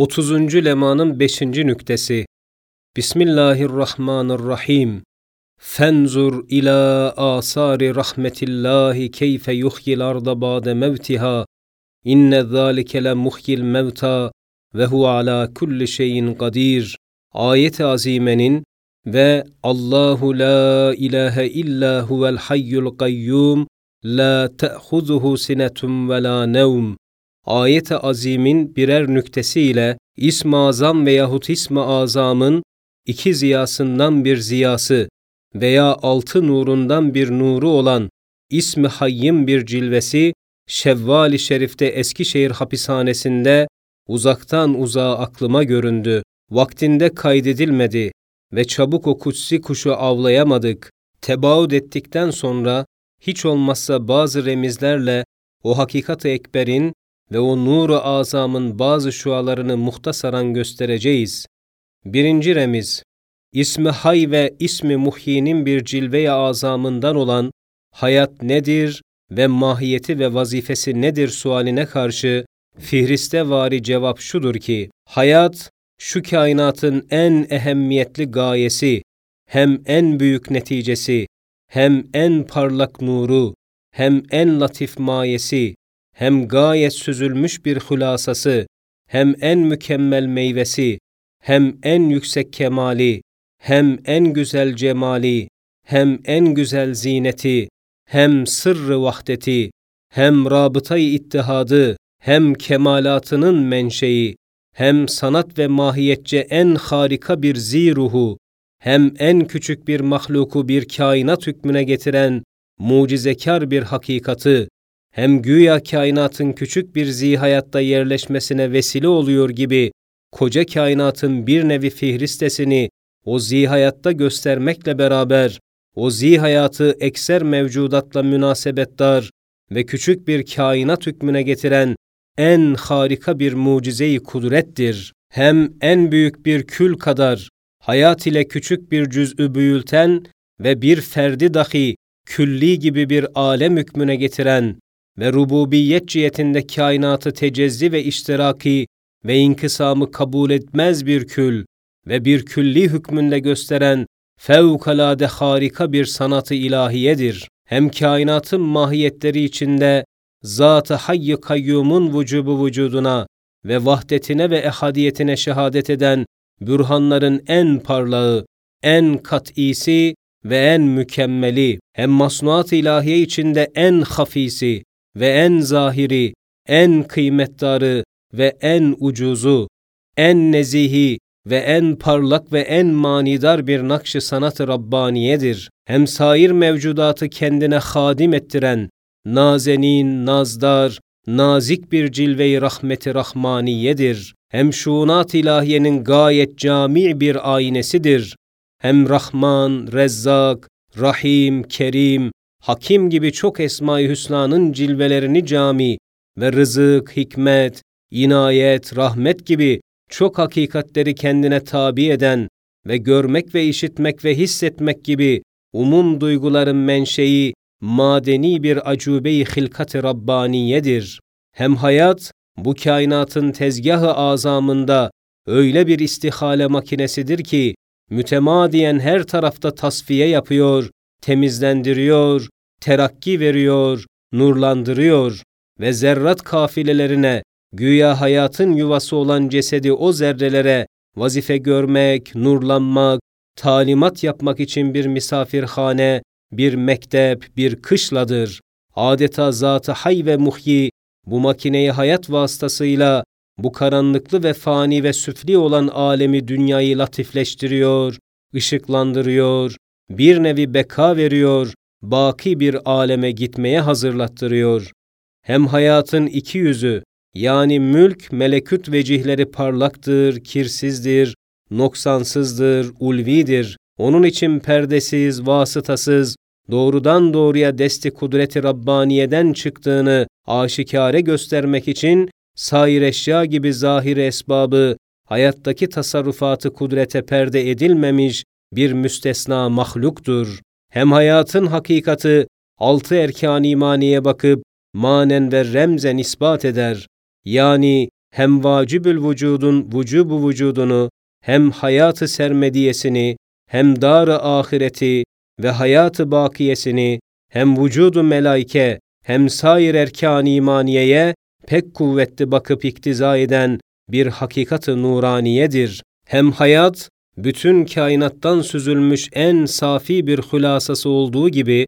30. lemanın 5. nüktesi Bismillahirrahmanirrahim Fenzur ila asari rahmetillahi keyfe yuhyil arda ba'de mevtiha inne zâlike le muhyil mevta ve hu ala kulli şeyin kadir ayet-i azimenin ve Allahu la ilahe illa huvel hayyul kayyum la te'huzuhu sinetun ve la nevm ayet-i azimin birer nüktesiyle İsm-i Azam veyahut İsm-i Azam'ın iki ziyasından bir ziyası veya altı nurundan bir nuru olan İsmi Hayyim bir cilvesi Şevval-i Şerif'te Eskişehir hapishanesinde uzaktan uzağa aklıma göründü. Vaktinde kaydedilmedi ve çabuk o kutsi kuşu avlayamadık. Tebaud ettikten sonra hiç olmazsa bazı remizlerle o hakikat-ı ekberin ve o nuru azamın bazı şualarını muhtasaran göstereceğiz. Birinci remiz, İsmi Hay ve İsmi Muhyi'nin bir cilve-i azamından olan hayat nedir ve mahiyeti ve vazifesi nedir sualine karşı Fihriste vari cevap şudur ki, hayat şu kainatın en ehemmiyetli gayesi, hem en büyük neticesi, hem en parlak nuru, hem en latif mayesi, hem gayet süzülmüş bir hülasası, hem en mükemmel meyvesi, hem en yüksek kemali, hem en güzel cemali, hem en güzel zineti, hem sırrı vahdeti, hem rabıtayı ittihadı, hem kemalatının menşei, hem sanat ve mahiyetçe en harika bir ziruhu, hem en küçük bir mahluku bir kainat hükmüne getiren mucizekar bir hakikatı, hem güya kainatın küçük bir zihayatta yerleşmesine vesile oluyor gibi koca kainatın bir nevi fihristesini o zihayatta göstermekle beraber o zihayatı ekser mevcudatla münasebetdar ve küçük bir kainat hükmüne getiren en harika bir mucizeyi kudrettir. Hem en büyük bir kül kadar hayat ile küçük bir cüz'ü büyülten ve bir ferdi dahi külli gibi bir alem hükmüne getiren ve rububiyet cihetinde kainatı tecezzi ve iştiraki ve inkısamı kabul etmez bir kül ve bir külli hükmünde gösteren fevkalade harika bir sanatı ilahiyedir. Hem kainatın mahiyetleri içinde Zat-ı Hayy Kayyum'un vücubu vücuduna ve vahdetine ve ehadiyetine şehadet eden bürhanların en parlağı, en kat'isi ve en mükemmeli, hem masnuat ilahiye içinde en hafisi ve en zahiri, en kıymetdarı ve en ucuzu, en nezihi ve en parlak ve en manidar bir nakş-ı sanat-ı Rabbaniyedir. Hem sair mevcudatı kendine hadim ettiren, nazenin, nazdar, nazik bir cilve-i rahmeti rahmaniyedir. Hem şuunat ilahiyenin gayet cami bir aynesidir. Hem Rahman, Rezzak, Rahim, Kerim, Hakim gibi çok Esma-i Hüsna'nın cilvelerini cami ve rızık, hikmet, inayet, rahmet gibi çok hakikatleri kendine tabi eden ve görmek ve işitmek ve hissetmek gibi umum duyguların menşei madeni bir acube-i hilkat-ı Rabbaniyedir. Hem hayat, bu kainatın tezgahı azamında öyle bir istihale makinesidir ki, mütemadiyen her tarafta tasfiye yapıyor, temizlendiriyor, terakki veriyor, nurlandırıyor ve zerrat kafilelerine, güya hayatın yuvası olan cesedi o zerrelere vazife görmek, nurlanmak, talimat yapmak için bir misafirhane, bir mektep, bir kışladır. Adeta zatı hay ve muhyi bu makineyi hayat vasıtasıyla bu karanlıklı ve fani ve süfli olan alemi dünyayı latifleştiriyor, ışıklandırıyor, bir nevi beka veriyor, baki bir aleme gitmeye hazırlattırıyor. Hem hayatın iki yüzü, yani mülk, melekut vecihleri parlaktır, kirsizdir, noksansızdır, ulvidir. Onun için perdesiz, vasıtasız, doğrudan doğruya desti kudreti Rabbaniye'den çıktığını aşikare göstermek için sair eşya gibi zahir esbabı, hayattaki tasarrufatı kudrete perde edilmemiş bir müstesna mahluktur. Hem hayatın hakikati altı erkan imaniye bakıp manen ve remzen ispat eder. Yani hem vacibül vücudun vücubu vücudunu, hem hayatı sermediyesini, hem dar-ı ahireti ve hayatı bakiyesini, hem vücudu melaike, hem sair erkan imaniyeye pek kuvvetli bakıp iktiza eden bir hakikat-ı nuraniyedir. Hem hayat, bütün kainattan süzülmüş en safi bir hülasası olduğu gibi,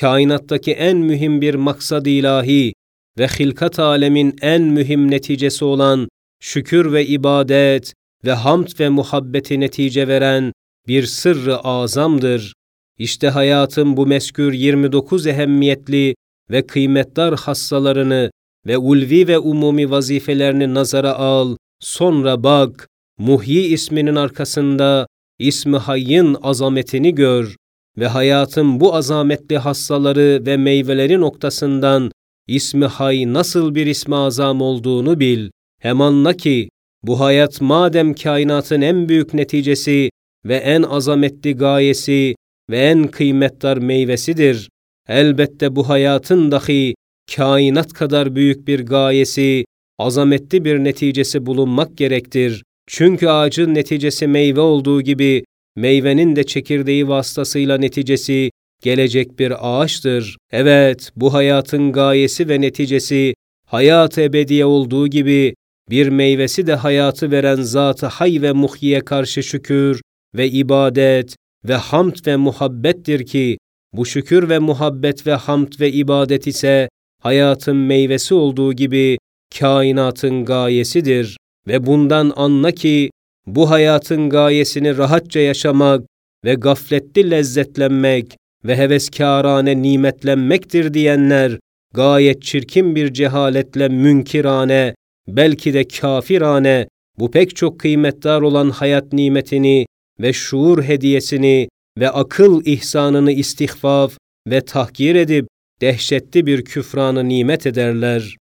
kainattaki en mühim bir maksad ilahi ve hilkat alemin en mühim neticesi olan şükür ve ibadet ve hamd ve muhabbeti netice veren bir sırrı azamdır. İşte hayatın bu meskür 29 ehemmiyetli ve kıymetdar hassalarını ve ulvi ve umumi vazifelerini nazara al, sonra bak, Muhyi isminin arkasında ismi Hayy'in azametini gör ve hayatın bu azametli hassaları ve meyveleri noktasından ismi Hay nasıl bir ismi azam olduğunu bil. Hem anla ki bu hayat madem kainatın en büyük neticesi ve en azametli gayesi ve en kıymetdar meyvesidir. Elbette bu hayatın dahi kainat kadar büyük bir gayesi, azametli bir neticesi bulunmak gerektir. Çünkü ağacın neticesi meyve olduğu gibi meyvenin de çekirdeği vasıtasıyla neticesi gelecek bir ağaçtır. Evet, bu hayatın gayesi ve neticesi hayat ebediye olduğu gibi bir meyvesi de hayatı veren zat-ı hay ve muhyiye karşı şükür ve ibadet ve hamd ve muhabbettir ki bu şükür ve muhabbet ve hamd ve ibadet ise hayatın meyvesi olduğu gibi kainatın gayesidir ve bundan anla ki bu hayatın gayesini rahatça yaşamak ve gafletli lezzetlenmek ve heveskârane nimetlenmektir diyenler gayet çirkin bir cehaletle münkirane, belki de kafirane bu pek çok kıymetdar olan hayat nimetini ve şuur hediyesini ve akıl ihsanını istihfaf ve tahkir edip dehşetli bir küfranı nimet ederler.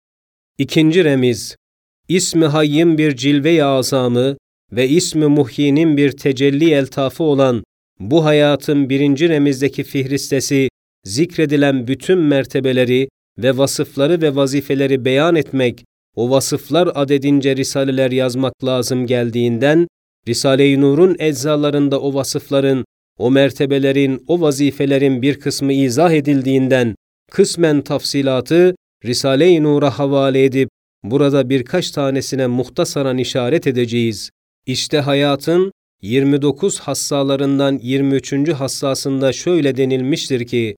İkinci remiz, İsmi Hayyim bir cilve-i azamı ve ismi Muhyinin bir tecelli eltafı olan bu hayatın birinci remizdeki fihristesi zikredilen bütün mertebeleri ve vasıfları ve vazifeleri beyan etmek, o vasıflar adedince risaleler yazmak lazım geldiğinden, Risale-i Nur'un eczalarında o vasıfların, o mertebelerin, o vazifelerin bir kısmı izah edildiğinden, kısmen tafsilatı Risale-i Nur'a havale edip burada birkaç tanesine muhtasaran işaret edeceğiz. İşte hayatın 29 hassalarından 23. hassasında şöyle denilmiştir ki,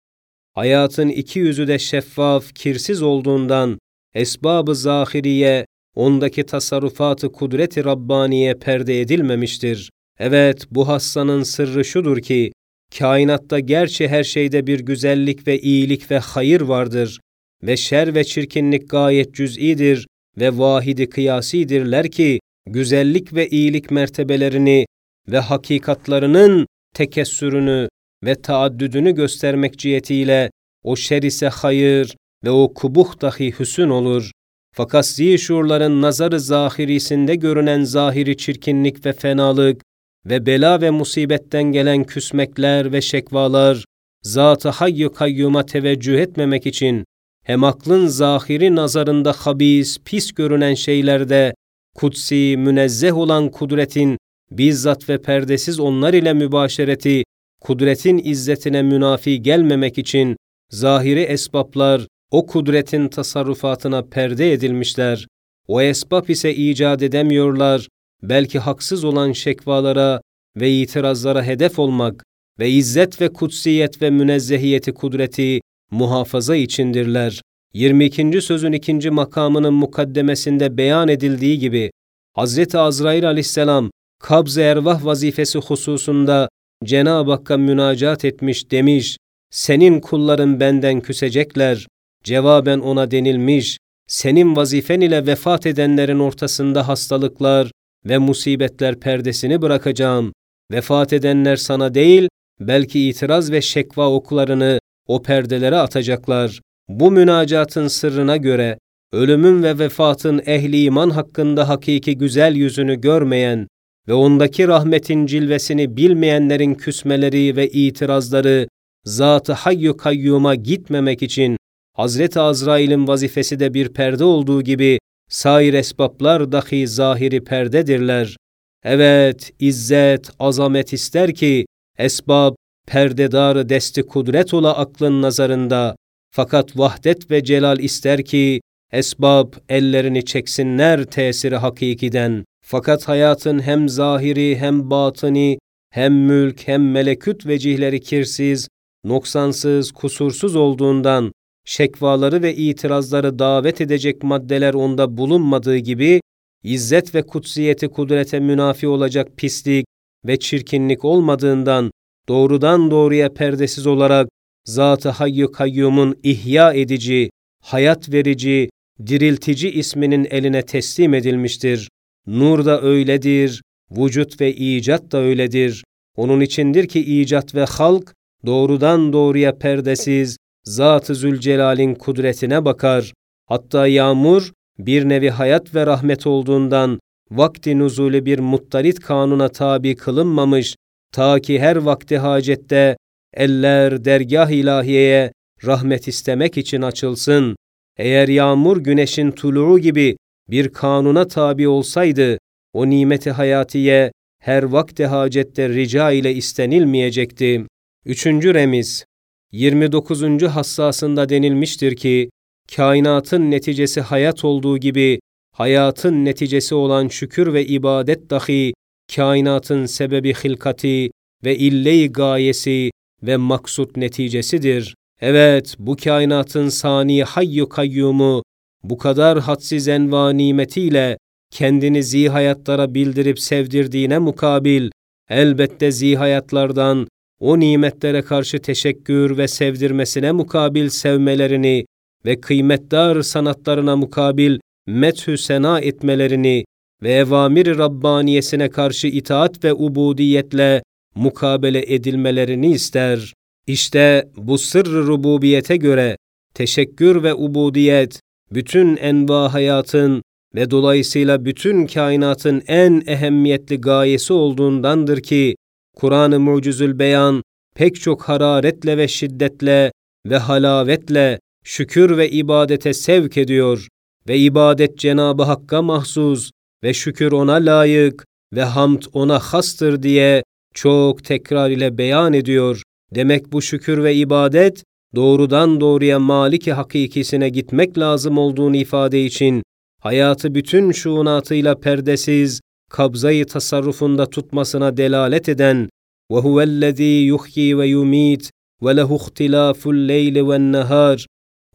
hayatın iki yüzü de şeffaf, kirsiz olduğundan, esbab-ı zahiriye, ondaki tasarrufatı kudret-i Rabbaniye perde edilmemiştir. Evet, bu hassanın sırrı şudur ki, kainatta gerçi her şeyde bir güzellik ve iyilik ve hayır vardır ve şer ve çirkinlik gayet cüz'idir ve vahidi kıyasidirler ki, güzellik ve iyilik mertebelerini ve hakikatlarının tekessürünü ve taaddüdünü göstermek cihetiyle o şer ise hayır ve o kubuh dahi hüsün olur. Fakat zişurların nazarı zahirisinde görünen zahiri çirkinlik ve fenalık ve bela ve musibetten gelen küsmekler ve şekvalar, zat-ı hayy kayyuma teveccüh etmemek için hem aklın zahiri nazarında habis, pis görünen şeylerde kutsi, münezzeh olan kudretin bizzat ve perdesiz onlar ile mübaşereti, kudretin izzetine münafi gelmemek için zahiri esbaplar o kudretin tasarrufatına perde edilmişler. O esbab ise icat edemiyorlar, belki haksız olan şekvalara ve itirazlara hedef olmak ve izzet ve kutsiyet ve münezzehiyeti kudreti muhafaza içindirler. 22. sözün ikinci makamının mukaddemesinde beyan edildiği gibi, Hz. Azrail aleyhisselam kabz ervah vazifesi hususunda Cenab-ı Hakk'a münacat etmiş demiş, senin kulların benden küsecekler. Cevaben ona denilmiş, senin vazifen ile vefat edenlerin ortasında hastalıklar ve musibetler perdesini bırakacağım. Vefat edenler sana değil, belki itiraz ve şekva oklarını o perdelere atacaklar. Bu münacatın sırrına göre, ölümün ve vefatın ehli iman hakkında hakiki güzel yüzünü görmeyen ve ondaki rahmetin cilvesini bilmeyenlerin küsmeleri ve itirazları Zat-ı Hayyu Kayyum'a gitmemek için Hazreti Azrail'in vazifesi de bir perde olduğu gibi sair esbaplar dahi zahiri perdedirler. Evet, izzet, azamet ister ki, esbab, perdedar desti kudret ola aklın nazarında, fakat vahdet ve celal ister ki, esbab ellerini çeksinler tesiri hakikiden. Fakat hayatın hem zahiri hem batını, hem mülk hem meleküt vecihleri kirsiz, noksansız, kusursuz olduğundan, şekvaları ve itirazları davet edecek maddeler onda bulunmadığı gibi, izzet ve kutsiyeti kudrete münafi olacak pislik ve çirkinlik olmadığından, doğrudan doğruya perdesiz olarak, Zat-ı Hayyu Kayyum'un ihya edici, hayat verici, diriltici isminin eline teslim edilmiştir. Nur da öyledir, vücut ve icat da öyledir. Onun içindir ki icat ve halk doğrudan doğruya perdesiz, Zat-ı Zülcelal'in kudretine bakar. Hatta yağmur bir nevi hayat ve rahmet olduğundan vakti nuzulü bir muttarit kanuna tabi kılınmamış, ta ki her vakti hacette eller dergah ilahiyeye rahmet istemek için açılsın. Eğer yağmur güneşin tuluğu gibi bir kanuna tabi olsaydı, o nimeti hayatiye her vakti hacette rica ile istenilmeyecekti. Üçüncü remiz, 29. hassasında denilmiştir ki, kainatın neticesi hayat olduğu gibi, hayatın neticesi olan şükür ve ibadet dahi, kainatın sebebi hilkati ve ille gayesi ve maksut neticesidir. Evet, bu kainatın sani hayyu kayyumu, bu kadar hadsiz enva nimetiyle kendini zihayatlara bildirip sevdirdiğine mukabil, elbette zihayatlardan o nimetlere karşı teşekkür ve sevdirmesine mukabil sevmelerini ve kıymetdar sanatlarına mukabil methü sena etmelerini ve evamir Rabbaniyesine karşı itaat ve ubudiyetle mukabele edilmelerini ister. İşte bu sırrı rububiyete göre teşekkür ve ubudiyet bütün enva hayatın ve dolayısıyla bütün kainatın en ehemmiyetli gayesi olduğundandır ki Kur'an-ı Mucizül Beyan pek çok hararetle ve şiddetle ve halavetle şükür ve ibadete sevk ediyor ve ibadet Cenabı Hakk'a mahsus ve şükür ona layık ve hamd ona hastır diye çok tekrar ile beyan ediyor. Demek bu şükür ve ibadet doğrudan doğruya maliki hakikisine gitmek lazım olduğunu ifade için hayatı bütün şuunatıyla perdesiz, kabzayı tasarrufunda tutmasına delalet eden وَهُوَ الَّذ۪ي يُحْيِي وَيُم۪يتِ وَلَهُ اخْتِلَافُ اللَّيْلِ وَالنَّهَارِ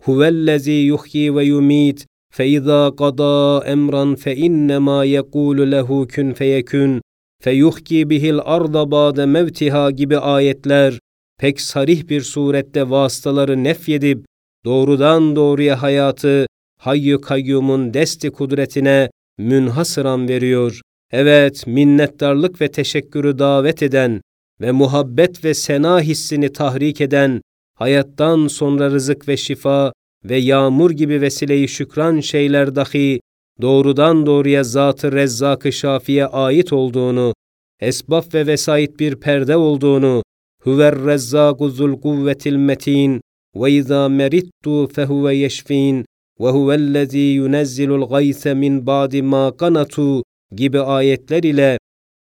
هُوَ الَّذ۪ي يُحْيِي وَيُم۪يتِ فَإِذَا قَضَى أَمْرًا فَإِنَّمَا يَقُولُ لَهُ كُنْ فَيَكُنْ فَيُحْكِي بِهِ الْأَرْضَ بَعْدَ مَوْتِهَا gibi ayetler pek sarih bir surette vasıtaları nefyedip doğrudan doğruya hayatı Hayyü Kayyum'un desti kudretine münhasıran veriyor. Evet, minnettarlık ve teşekkürü davet eden ve muhabbet ve sena hissini tahrik eden, hayattan sonra rızık ve şifa ve yağmur gibi vesileyi şükran şeyler dahi doğrudan doğruya Zat-ı Şafi'ye ait olduğunu, esbab ve vesait bir perde olduğunu, huver rezzâku zul kuvvetil metin ve izâ merittu fehuve yeşfin ve huvellezî yunezzilul gayse min ba'di ma kanatu gibi ayetler ile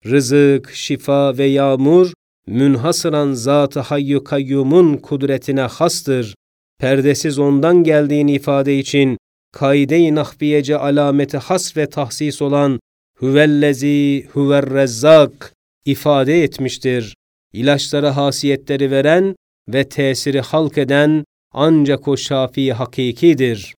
rızık, şifa ve yağmur münhasıran Zat-ı Hayyu Kayyum'un kudretine hastır. Perdesiz ondan geldiğini ifade için kaide-i nahbiyece alameti has ve tahsis olan huvellezi huverrezzak ifade etmiştir. İlaçlara hasiyetleri veren ve tesiri halk eden ancak o şafi hakikidir.